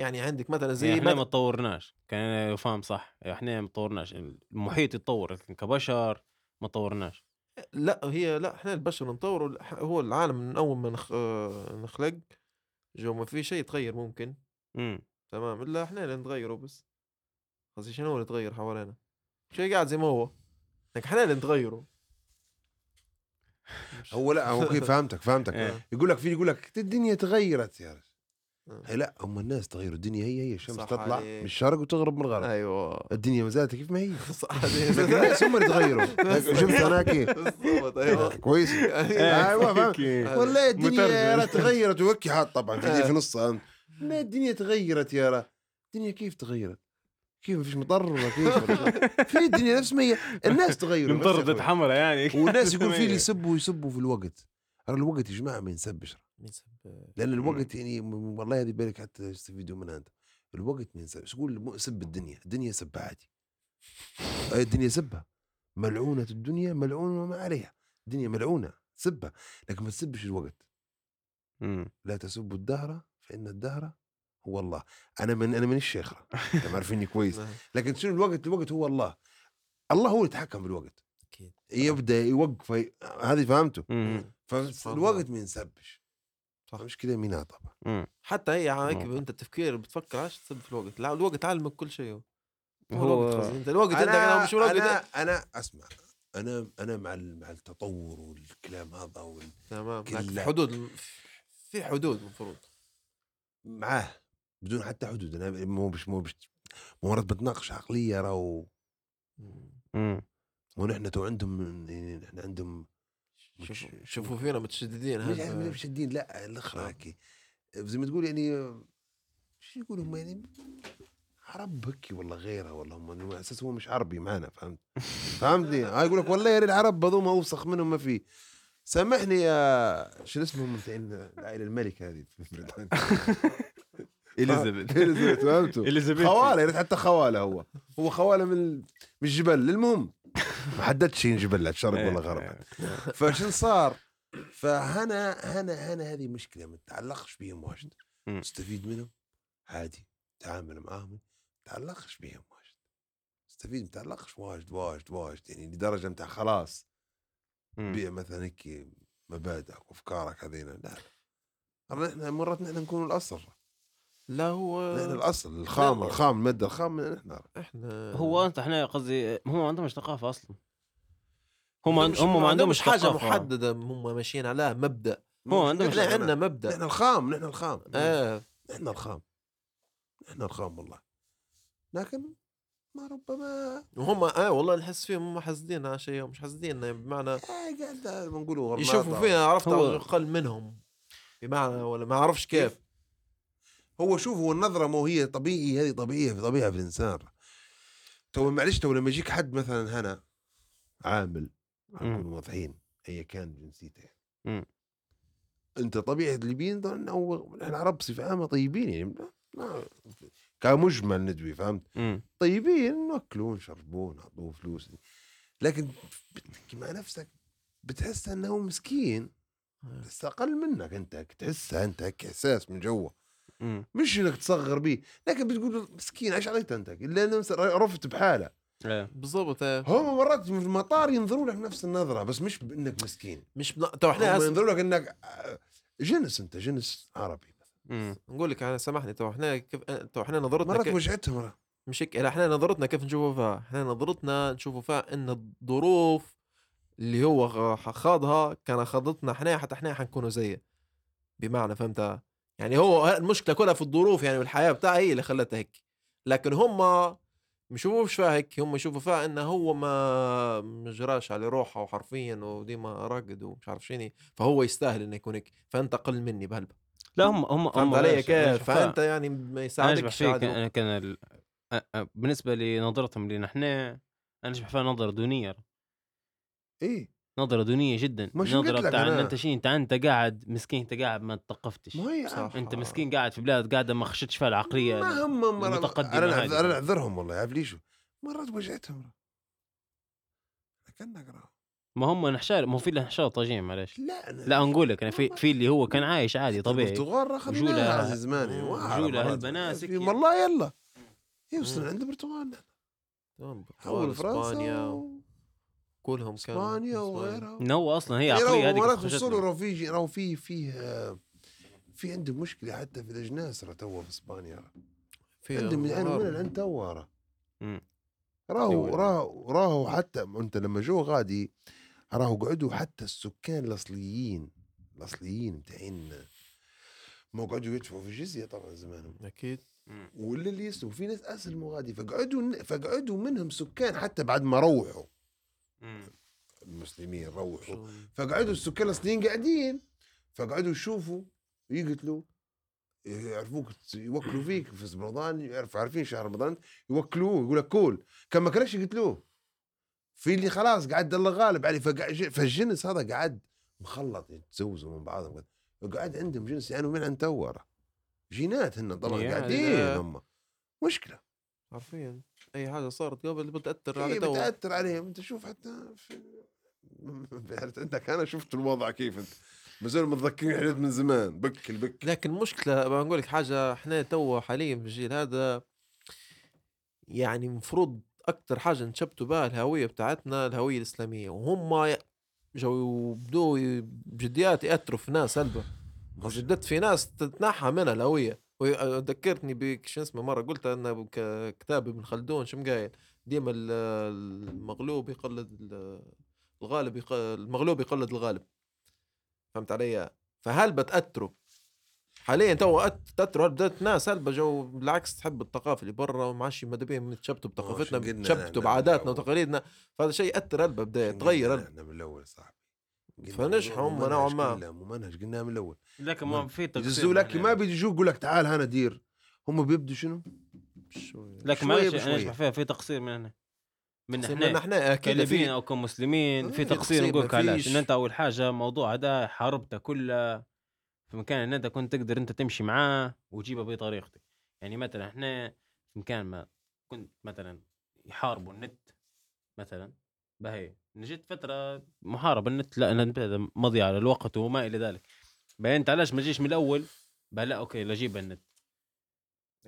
يعني عندك مثلا زي يعني إحنا ما تطورناش كان فاهم صح إحنا ما تطورناش المحيط يتطور لكن كبشر ما تطورناش لا هي لا إحنا البشر نطوروا هو العالم من أول ما نخ... نخلق جو ما في شيء يتغير ممكن امم تمام إلا إحنا اللي نتغيروا بس قصدي شنو اللي يتغير حوالينا؟ شيء قاعد زي ما هو. لكن إحنا اللي نتغيروا مش- هو لا هو كيف فهمتك فهمتك. إيه. يقول لك في يقول لك الدنيا تغيرت يا رجل. آه. هي لا هم الناس تغيروا. الدنيا هي هي. الشمس تطلع عليك. من الشرق وتغرب من الغرب. أيوه. الدنيا ما زالت كيف ما هي. صح لكن الناس هم اللي تغيروا. شفت أنا كيف بالضبط أيوه. كويس. أيوه. فاهم والله الدنيا. تغيرت. وكي حاط طبعا في في نصها. لا الدنيا تغيرت يا را الدنيا كيف تغيرت؟ كيف مفيش مطر ولا كيف؟ في الدنيا نفس ما هي. الناس تغيروا أخوي. حمراء يعني. والناس يقول في اللي يسبوا يسبوا في الوقت. ترى الوقت يا جماعة ما ينسبش سب- لأن الوقت يعني والله هذه بالك حتى تستفيدوا منها أنت. الوقت ما ينسبش تقول؟ مو- سب الدنيا. الدنيا سب عادي. أي الدنيا سبها. ملعونة الدنيا ملعونه ما عليها. الدنيا ملعونة سبها. لكن ما تسبش الوقت. مم. لا تسبوا الدهر فإن الدهر هو الله أنا من أنا من الشيخ أنتم عارفيني كويس. نعم، لكن شنو الوقت الوقت هو الله. الله هو اللي يتحكم بالوقت. أكيد. يبدأ يوقف هذه فهمته. فالوقت ما ينسبش. صح. مش كذا مينا طبعا. حتى هي هيك نقطة. انت التفكير بتفكر عاش تسب في الوقت. لا الوقت علمك كل شيء. هو الوقت قصدي. أنت الوقت أنا مش الوقت أنا أنا أسمع. أنا أنا مع مع التطور والكلام هذا وال- تمام. لكن حدود في حدود المفروض. معاه. بدون حتى حدود. أنا مو مش مو مش مو مرات بتناقش عقلية راهو مم. مو نحن تو عندهم يعني نحن عندهم شوفوا شوفوا فينا متشددين. مش هذا مش شدين لا الأخرى آه. هيك. زي ما تقول يعني شو يقولوا هم يعني؟ عرب هيك ولا غيرها ولا هم. على أساس هو مش عربي معنا فهمت؟ فهمتني؟ هاي يقول لك والله يا العرب هذوما أوسخ منهم ما في. سامحني يا شو اسمهم العائلة الملكة هذه في بريطانيا. إليزابيث. إليزابيث فهمتوا؟ إليزابيث. خواله ريت حتى خواله هو. هو خواله من من الجبل المهم ما حددش شيء جبل لا شرق إيه، ولا غرب فشن صار؟ فهنا هنا هنا هذه مشكلة ما تتعلقش بهم واجد. مم. تستفيد منهم عادي. تعامل معاهم ما تتعلقش بهم واجد. تستفيد؟ ما تتعلقش واجد واجد واجد. يعني لدرجة انت خلاص. بيع مثلا هيك مبادئك وأفكارك هذينا. لا لا. نحن مرات نحن نكون الأصل. لا هو نحن الأصل الخام لا. الخام المادة الخام نحن إحنا هو أنت إحنا قصدي هم ما عندهمش ثقافة أصلا. هم عند- هم ما عندهمش حاجة ثقافة. محددة هم ماشيين عليها مبدأ. هو عندهم إحنا. عندنا مبدأ. نحن الخام نحن الخام. آه نحن الخام. نحن الخام والله. لكن ما ربما وهم آه والله نحس فيهم هم حاسدين على شيء مش حاسدين بمعنى آه قاعد غرناطة. يشوفوا فينا عرفت أقل منهم. بمعنى ولا ما أعرفش كيف. هو شوف هو النظرة مو هي طبيعي هذه طبيعية في طبيعة في الإنسان. تو معلش تو لما يجيك حد مثلا هنا عامل نكون واضحين ايا كان جنسيته. أنت طبيعة الليبيين أو العرب بصفة عامة طيبين يعني ما- كمجمل ندوي فهمت؟ مم. طيبين ناكلوا ونشربوا ونعطوه فلوس. لكن مع نفسك بتحس أنه مسكين بس أقل منك أنت تحسها أنت هيك احساس من جوا. مم. مش إنك تصغر به لكن بتقول مسكين إيش عليك أنت الا رفت بحاله إيه. بالضبط آه. هم مرات في المطار ينظروا لك نفس النظرة بس مش بإنك مسكين مش بنا... تو إحنا هم هسه ينظروا لك إنك آه، جنس أنت جنس عربي مم. نقول لك أنا سامحني تو إحنا كيف تو إحنا نظرتنا مرات كيف وجعتهم. مش هيك إحنا نظرتنا كيف نشوفوا فيها إحنا نظرتنا نشوفوا فيها إن الظروف اللي هو خاضها كان خاضتنا إحنا حتى إحنا حنكونوا زيه بمعنى فهمتها يعني هو المشكلة كلها في الظروف يعني والحياة بتاعها هي اللي خلتها هيك. لكن هم ما يشوفوش فيها هيك هم يشوفوا فيها انه هو ما مجراش على روحه وحرفيا وديما راقد ومش عارف شنو فهو يستاهل إنه يكون هيك. فأنت أقل مني بهلبة. لا هم هم هم علي كيف؟ فأنت يعني ما يساعدكش. أنا كان ال... بالنسبة لنظرتهم لنا إحنا أنا أشبه فيها نظرة دونية. إيه. نظرة دونية جدا قلت نظره بتاع إن؟ أنت شيء إنت أنت قاعد مسكين أنت قاعد ما تثقفتش ما هي صح. أنت مسكين قاعد في بلاد قاعدة ما خشتش فيها العقلية ما هم المتقدمة أنا أنا نعذرهم والله عارف ليش مرات وجعتهم. كانك راه. ما هم نحشار ما هو في نحشار طاجين معلش لا أنا لا نقول لك أنا في في اللي هو كان عايش عادي طبيعي البرتغال راه وجولها- خذناها عزيز زماني مم. واعرف وجولها مرات. هالبناسك. والله يلا. وصلنا عند البرتغال تمام حول فرنسا كلهم كانوا إسبانيا. وغيرها هو أصلا هي إيه، عقلية راهو هذيك مرات. وصلوا راهو في راهو في آه، في عندهم مشكلة حتى في الأجناس راه توا في إسبانيا. في عندهم. من العين توا راه. راهو. راهو راهو حتى أنت لما جو غادي راهو قعدوا حتى السكان الأصليين الأصليين متاعين ما قعدوا يدفعوا في الجزية طبعا زمانهم أكيد. ولا اللي يسلموا في ناس أسلموا غادي فقعدوا فقعدوا منهم سكان حتى بعد ما روحوا. المسلمين روحوا فقعدوا السكان الاصليين قاعدين. فقعدوا يشوفوا يقتلوا يعرفوك يوكلوا فيك في رمضان يعرف عارفين شهر رمضان يوكلوه يقول لك كول. كان ما كانش يقتلوه. في اللي خلاص قاعد الله غالب عليه. فالجنس هذا قاعد مخلط يتزوجوا من بعضهم. وقاعد عندهم جنس يعني من عن تورة جينات هن طبعا قاعدين. هم. مشكلة. حرفيا أي حاجة صارت قبل بتأثر على تو بتأثر عليهم. أنت شوف حتى في عندك أنا شفت الوضع كيف أنت. ما متذكرين حاجات من زمان. بك البك لكن مشكلة بقول لك حاجة إحنا تو حاليا في الجيل هذا يعني المفروض أكتر حاجة نشبتوا بها الهوية بتاعتنا الهوية الإسلامية. وهم جو بدوا ي- بجديات يأثروا في ناس هلبة جدت في ناس تتنحى منها الهوية. وذكرتني بك شو اسمه مرة قلت ك- كتاب ابن خلدون شو مقايل؟ ديما ال- المغلوب يقلد ال- الغالب يق- المغلوب يقلد الغالب. فهمت علي؟ فهل بتأثروا؟ حاليا تو هل بدأت ناس هل جو بالعكس تحب الثقافة اللي برا وما عادش ماذا بيهم يتشبتوا بثقافتنا يتشبتوا نحن بعاداتنا. وتقاليدنا. فهذا شيء يأثر هلبة بدا يتغير هلبة. إحنا من الأول صاحبي قلنا فنجحوا مو هم نوعا ما. كله، مو منهج قلناها من الأول لكن ما في تقصير يدزوا لك يعني. ما بيجي يجوك يقول لك تعال هنا دير هم بيبدوا شنو؟ شوي لكن شوية معلش أنا فيها في تقصير من هنا من إحنا من إحنا أكيد في أو كمسلمين في آه، تقصير تقصير نقول لك علاش. ان أنت أول حاجة موضوع هذا حاربته كله في مكان إن أنت كنت تقدر أنت تمشي معاه وتجيبه بطريقتك يعني مثلا إحنا في مكان ما كنت مثلا يحاربوا النت مثلا بهي نجيت فترة محاربة النت لا أنا هذا مضي على الوقت وما إلى ذلك بعدين انت علاش ما تجيش من الأول بقى لا أوكي لا جيب النت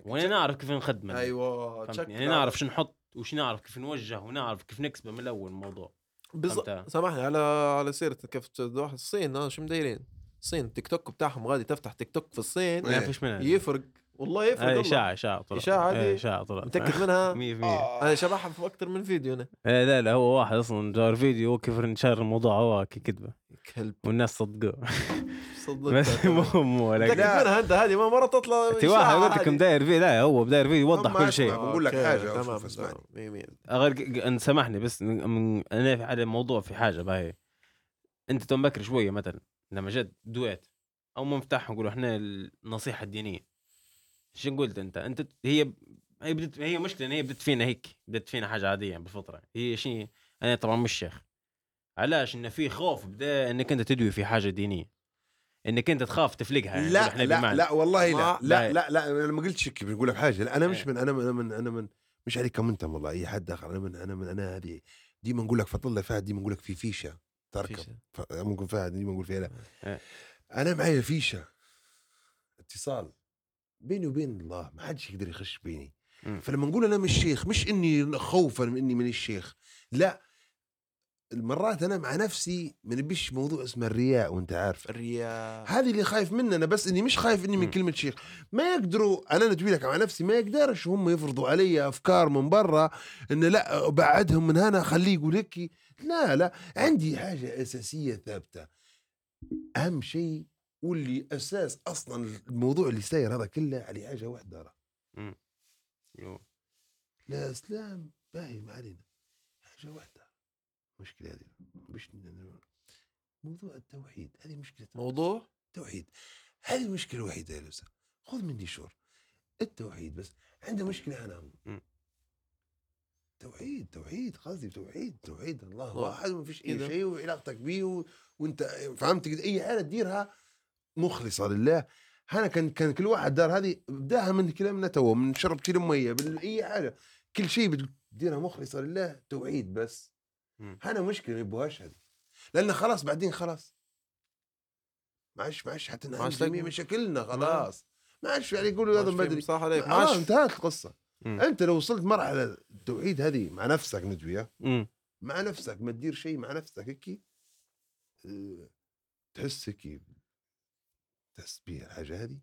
وأنا نعرف كيف نخدمه أيوه؟ يعني نعرف شو نحط وش نعرف كيف نوجه ونعرف كيف نكسبه من الأول الموضوع بالضبط؟ سامحني على على سيرة كيف تروح الصين آه، شو مدايرين الصين التيك توك بتاعهم غادي تفتح تيك توك في الصين ما. فيش منها يفرق والله يفرق والله. إشاعة إشاعة طلع. إشاعة إيه، دي؟ إشاعة طلع. متأكد منها؟ 100% أنا شبحها في أكثر من فيديو أنا. إيه لا لا هو واحد أصلا جار فيديو كيف انشار الموضوع هو كذبة. كلب. والناس صدقوه. صدق بس المهم ولا متأكد منها؟ أنت هذه ما مره تطلع أنت واحد قلت لك. مداير فيه لا هو بداير فيه يوضح كل. شيء. بقول لك أو تمام. غير ان سامحني بس من أنا في على الموضوع في حاجة باهي أنت تو بكري شوية مثلا لما جد دويت أو ما نفتح نقولوا إحنا النصيحة الدينية. شو قلت أنت؟ أنت هي هي بدت هي مشكلة إن هي بدت فينا هيك بدت فينا حاجة عادية بالفطره هي شيء أنا طبعا مش شيخ. علاش؟ انه في خوف بدا إنك أنت تدوي في حاجة دينية. إنك أنت تخاف تفلقها يعني لا إحنا لا بمعنى. لا والله لا. لا لا. لا لا أنا ما قلتش هيك بقول لك حاجة لا أنا مش إيه. من أنا من أنا من أنا من مش عليكم انت والله أي حد اخر أنا من أنا من أنا هذه ديما نقول لك فضل فهد ديما نقول لك في فيشة تركب. فيشة. ممكن فهد ديما نقول فيها لا. إيه. أنا معي فيشة. اتصال. بيني وبين الله ما حدش يقدر يخش بيني. مم. فلما نقول أنا مش شيخ مش إني خوفا من إني من الشيخ لا. المرات أنا مع نفسي ما نبيش موضوع اسمه الرياء وأنت عارف. الرياء. هذه اللي خايف منه أنا بس إني مش خايف إني من مم. كلمة شيخ. ما يقدروا أنا نتوي لك مع نفسي ما يقدرش هم يفرضوا علي أفكار من برا إن لا بعدهم من هنا خليه يقول هيك. لا لا. عندي حاجة أساسية ثابتة. أهم شيء واللي أساس أصلا الموضوع اللي ساير هذا كله على حاجة واحدة راه. لا إسلام باهي ما علينا. حاجة واحدة. المشكلة هذه. مش موضوع التوحيد. هذه مشكلة موضوع؟ التوحيد هذه المشكلة الوحيده يا لوسا خذ مني شور. التوحيد بس. عنده مشكلة أنا. توحيد توحيد قصدي توحيد توحيد. الله. واحد وما فيش أي. شيء وعلاقتك به. وأنت فهمت أي حاجة تديرها مخلصة لله أنا كان كان كل واحد دار هذه بداها من كلامنا تو من شرب كيلو ميه من أي حاجة كل شيء بتديرها مخلصة لله توحيد بس. أنا مشكلة ما يبغاش هذه لأن خلاص بعدين خلاص ما عادش ما عادش حتى ما تقدر. مشاكلنا خلاص ما عادش يعني يقولوا هذا ما بدري مساحة عليك ما خلاص عادش انتهت القصة مم. أنت لو وصلت مرحلة التوحيد هذه مع نفسك ندوي ها؟ مم. مع نفسك ما تدير شيء مع نفسك هيك آه، تحس هيك تحس بيها الحاجة هذه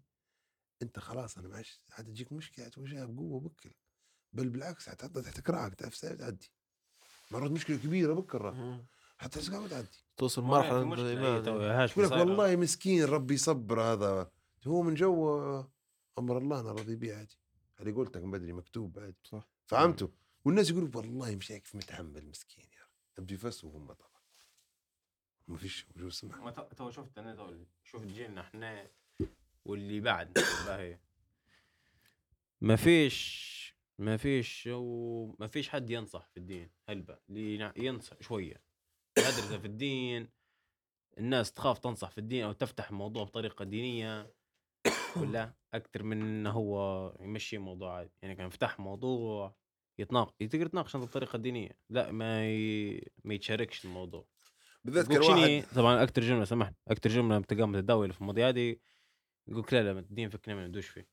أنت خلاص أنا ما عادش حتجيك مشكلة حتواجهها بقوه بكل بل بالعكس حتحطها تحت كراعك تعرف تعدي مرات مشكله كبيرة مم. حتى تلقاها تعدي توصل. هاش يقول لك. والله مسكين ربي يصبر هذا هو من جو أمر الله أنا راضي به عادي هذه قلت لك من بدري مكتوب عادي صح. فهمتوا والناس يقولوا والله مش هيك متحمل مسكين يا رب يفسوا هم طبعا ما فيش سمح ما تو- شفت أنا تو شفت جيلنا إحنا واللي بعد باهي ما فيش ما فيش وما فيش حد ينصح في الدين. هلبا اللي ينصح شوية. يدرس في الدين الناس تخاف تنصح في الدين أو تفتح الموضوع بطريقة دينية ولا أكثر من انه هو يمشي الموضوع عادي. يعني كان يفتح موضوع يتناقش تقدر تناقش بطريقة دينية. لا ما ي... ما يتشاركش الموضوع. بالذات كان يقولك شني واحد طبعا أكثر جملة سمحت أكثر جملة بتلقاها متداوله في المواضيع هذه يقول لا لا الدين فكنا ما ندوش فيه.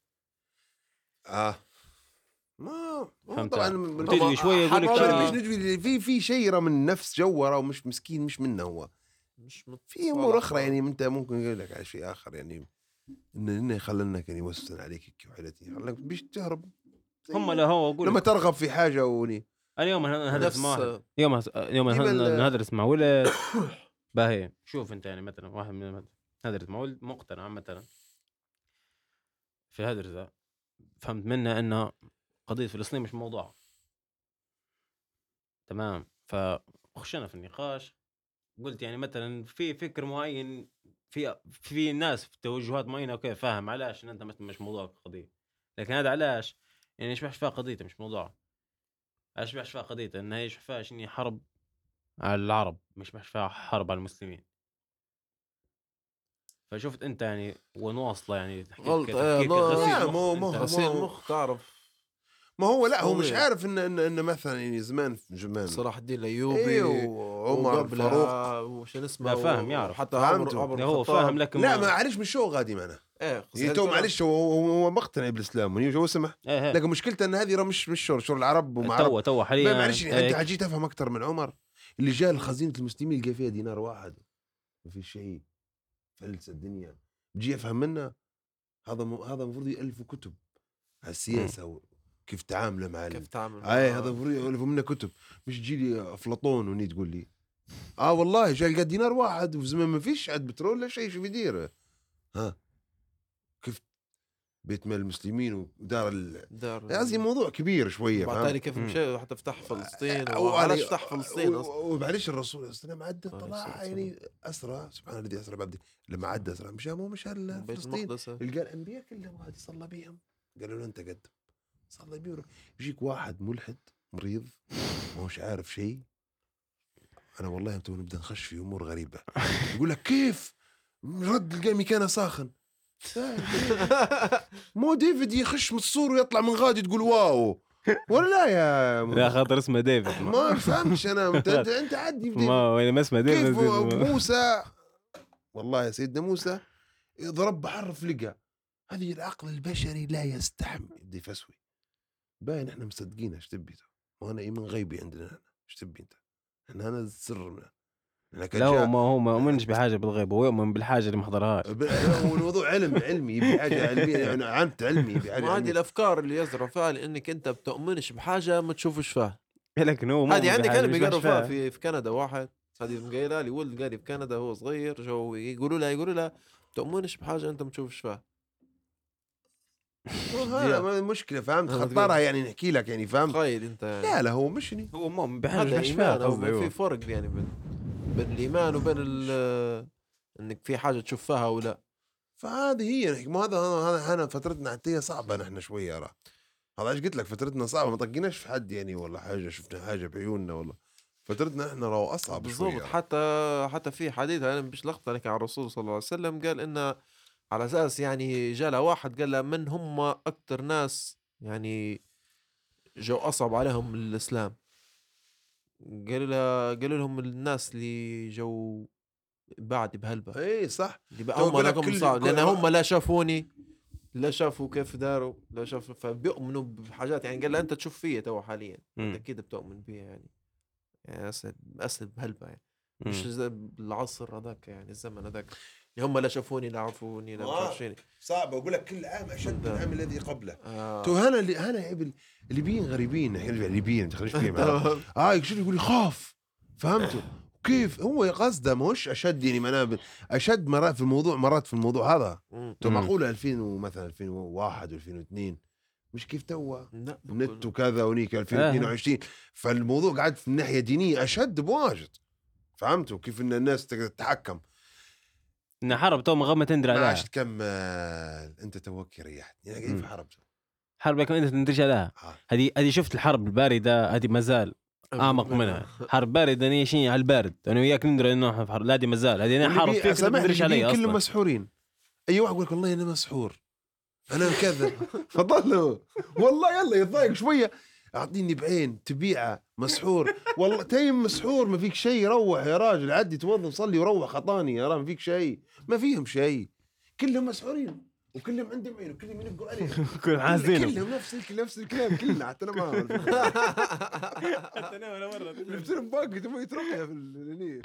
آه. ما فهمت طبعا؟ من- طبعاً شوية يقول لك في في شيء يرى من نفس جوره ومش مسكين مش منه هو. مش مت... في أمور أخرى يعني أنت ممكن يقول لك على شيء آخر يعني إن انه يخلنا كان يوسن عليك هيك وحالتي خلك بيش تهرب هم لا هو أقول لما لك. ترغب في حاجة وني. أنا يوم هدرس مع يوم يوم هدرس مع ولد. باهي. شوف أنت يعني مثلا واحد من هدرس مع ولد مقتنع مثلا. في هدرسه فهمت منه إنه قضية فلسطين مش موضوع. تمام. فخشنا في النقاش. قلت يعني مثلا في فكر معين في في ناس في توجهات معينة أوكي فاهم. علاش؟ ان أنت مثلا مش موضوعك القضية لكن هذا علاش؟ يعني يشبهش فيها قضيته مش موضوع. علاش يشبهش فيها قضيته انها فيها شنو حرب على العرب مش يشبهش فيها حرب على المسلمين. فشفت أنت يعني وين واصله يعني تحكيك غلط، تفكيك إيه، لا، غسيل لا، مخ مو- أنت. مو- غسيل مخ. تعرف. ما هو لا هو مش. عارف إن إن, إن مثلا يعني زمان زمان صلاح الدين الأيوبي أيوه وعمر فاروق وش اسمه لا، فاهم، يعرف. حتى فهمته. عمر هو. فاهم لكن لا معلش مش هو غادي معنا إيه يعني تو. معلش هو هو هو مقتنع بالإسلام جو سمح إيه إيه. لكن مشكلته إن هذه راه مش مش شور شور العرب ومع عرب تو تو حاليا معلش إيه. انت حجيت افهم أكثر من عمر اللي جاء لخزينه المسلمين لقى فيها دينار واحد ما في شيء فلس الدنيا بجي افهم منه هذا م... هذا المفروض يالفوا كتب على السياسة وكيف تعامله مع كيف. تعمل اي هذا يالفوا منه كتب. مش تجي لي أفلاطون وني تقول لي آه والله جاي لقى دينار واحد وفي زمان ما فيش عاد بترول لا شيء شو بيدير ها كيف بيت مال المسلمين ودار ال... دار قصدي موضوع كبير شوية فهمت؟ كيف. مشى؟ حتى فتح فلسطين وعلاش يعني- فتح فلسطين أصلا؟ ومعلش الرسول صلى الله عليه وسلم عدى طلع يعني أسرى سبحان الذي أسرى بعبده لما عدى أسرى مشى مو مشى فلسطين. لقى الأنبياء كلهم غادي صلى بيهم قالوا له أنت قدم صلى بيهم يجيك واحد ملحد مريض ما هوش عارف شيء أنا والله تو نبدأ نخش في أمور غريبة. يقول لك كيف؟ رد لقى مكانه ساخن. مو ديفيد يخش من السور ويطلع من غادي تقول واو. ولا لا يا لا خاطر اسمه ديفيد. ما, فهمش أنا. انت انت, عدي في. ما وين ما اسمه ديفيد. كيف موسى. والله يا سيدنا موسى ضرب بحر فلقى هذه العقل البشري لا يستحمل. بدي فسوي. باين إحنا مصدقين إيش تبي تو؟ ما أنا ايمان غيبي عندنا إحنا إيش تبي أنت؟ إحنا هذا السر لا ما هو ما يؤمنش بحاجة بالغيب هو يؤمن بالحاجة اللي ما حضرهاش ب- هو الموضوع علم علمي يبي حاجة علمية يعني عمت علمي يبي هذه. الأفكار اللي يزرعوا فيها لإنك أنت بتؤمنش بحاجة ما تشوفش فيها لكن هو هذه عندي بحاجة كلمه مش يقروا فيها. في في كندا واحد هذه قايلة لي ولد قال لي في كندا هو صغير جو يقولوا له يقولوا له تؤمنش بحاجة أنت ما تشوفش فيها هذا ما المشكلة فهمت؟ خطرها يعني نحكي لك يعني فهمت؟ تخيل أنت. يعني لا لا هو مشني هو مؤمن بحاجة هذا مش فيها ايمان أو قصدي هو. في فرق يعني بين بين الإيمان وبين ال- إنك في حاجة تشوف فيها أو لا. فهذه هي نحكي ما هذا هذا إحنا فترتنا حتى هي صعبة نحن شوية راه. هذا إيش قلت لك؟ فترتنا صعبة. ما طقيناش في حد يعني ولا حاجة شفنا حاجة بعيوننا ولا. فترتنا إحنا راهو أصعب بالضبط. حتى حتى في حديث أنا مش لقطة لك عن الرسول صلى الله عليه وسلم قال انه على أساس يعني جاء له واحد قال له من هم أكثر ناس يعني جو أصعب عليهم الإسلام؟ قال له قالوا لهم الناس اللي جو بعد بهلبة. إي صح. اللي هم لكم صعب لأن هم لا شافوني لا شافوا كيف داروا لا شافوا فبيؤمنوا بحاجات يعني. قال له أنت تشوف فيا تو حاليا. أنت مم. أكيد بتؤمن بيها يعني. يعني أسد أسد بهلبة يعني. مش زي بالعصر هذاك يعني الزمن هذاك. اللي هم لا شافوني لا عرفوني لا آه. عارفيني صعبه أقول لك كل عام أشد من. العام الذي قبله. آه. تو هنا اللي هنا يا ابن الليبيين غريبين. إحنا الليبيين ما تخليش فيهم. آه يقول يقول؟ يخاف. فهمتوا؟ كيف؟ هو قصده مش أشد يعني منابل أشد مرات في الموضوع مرات في الموضوع هذا. تو. معقولة 2000 ومثلا 2001 و2002 مش كيف توا؟ النت وكذا ونيك 2022 فالموضوع قاعد في الناحية الدينية أشد بواجد. فهمتوا كيف إن الناس تقدر تتحكم؟ ان حرب تو من غير ما تندري ما عليها. عادش تكمل أنت توك ريحت. يعني قاعدين في مم. حرب. حرب كمان أنت تندريش عليها آه. هذه هذه شفت الحرب الباردة هذه ما زال أعمق منها. حرب باردة هي شيء على البارد أنا وياك ندري إنه إحنا في حرب. لا دي ما زال. هذه أنا حرب فيك ما تندريش عليها الليبيين كلهم أصلا. مسحورين. أي واحد يقول لك والله أنا مسحور. أنا كذا فضلوا. والله يلا يتضايق شوية. أعطيني بعين تبيعة مسحور. والله تيم مسحور ما فيك شيء روح يا راجل. عدي توظف صلي وروح خطاني يا راجل ما فيك شيء. ما فيهم شيء. كلهم مسحورين وكلهم عندهم عين وكلهم ينقوا عليه كل حاسدينهم كلهم نفس نفس الكلام كلنا حتى أنا ما حتى أنا ولا مرة. باقي تبغى يترقى في ال-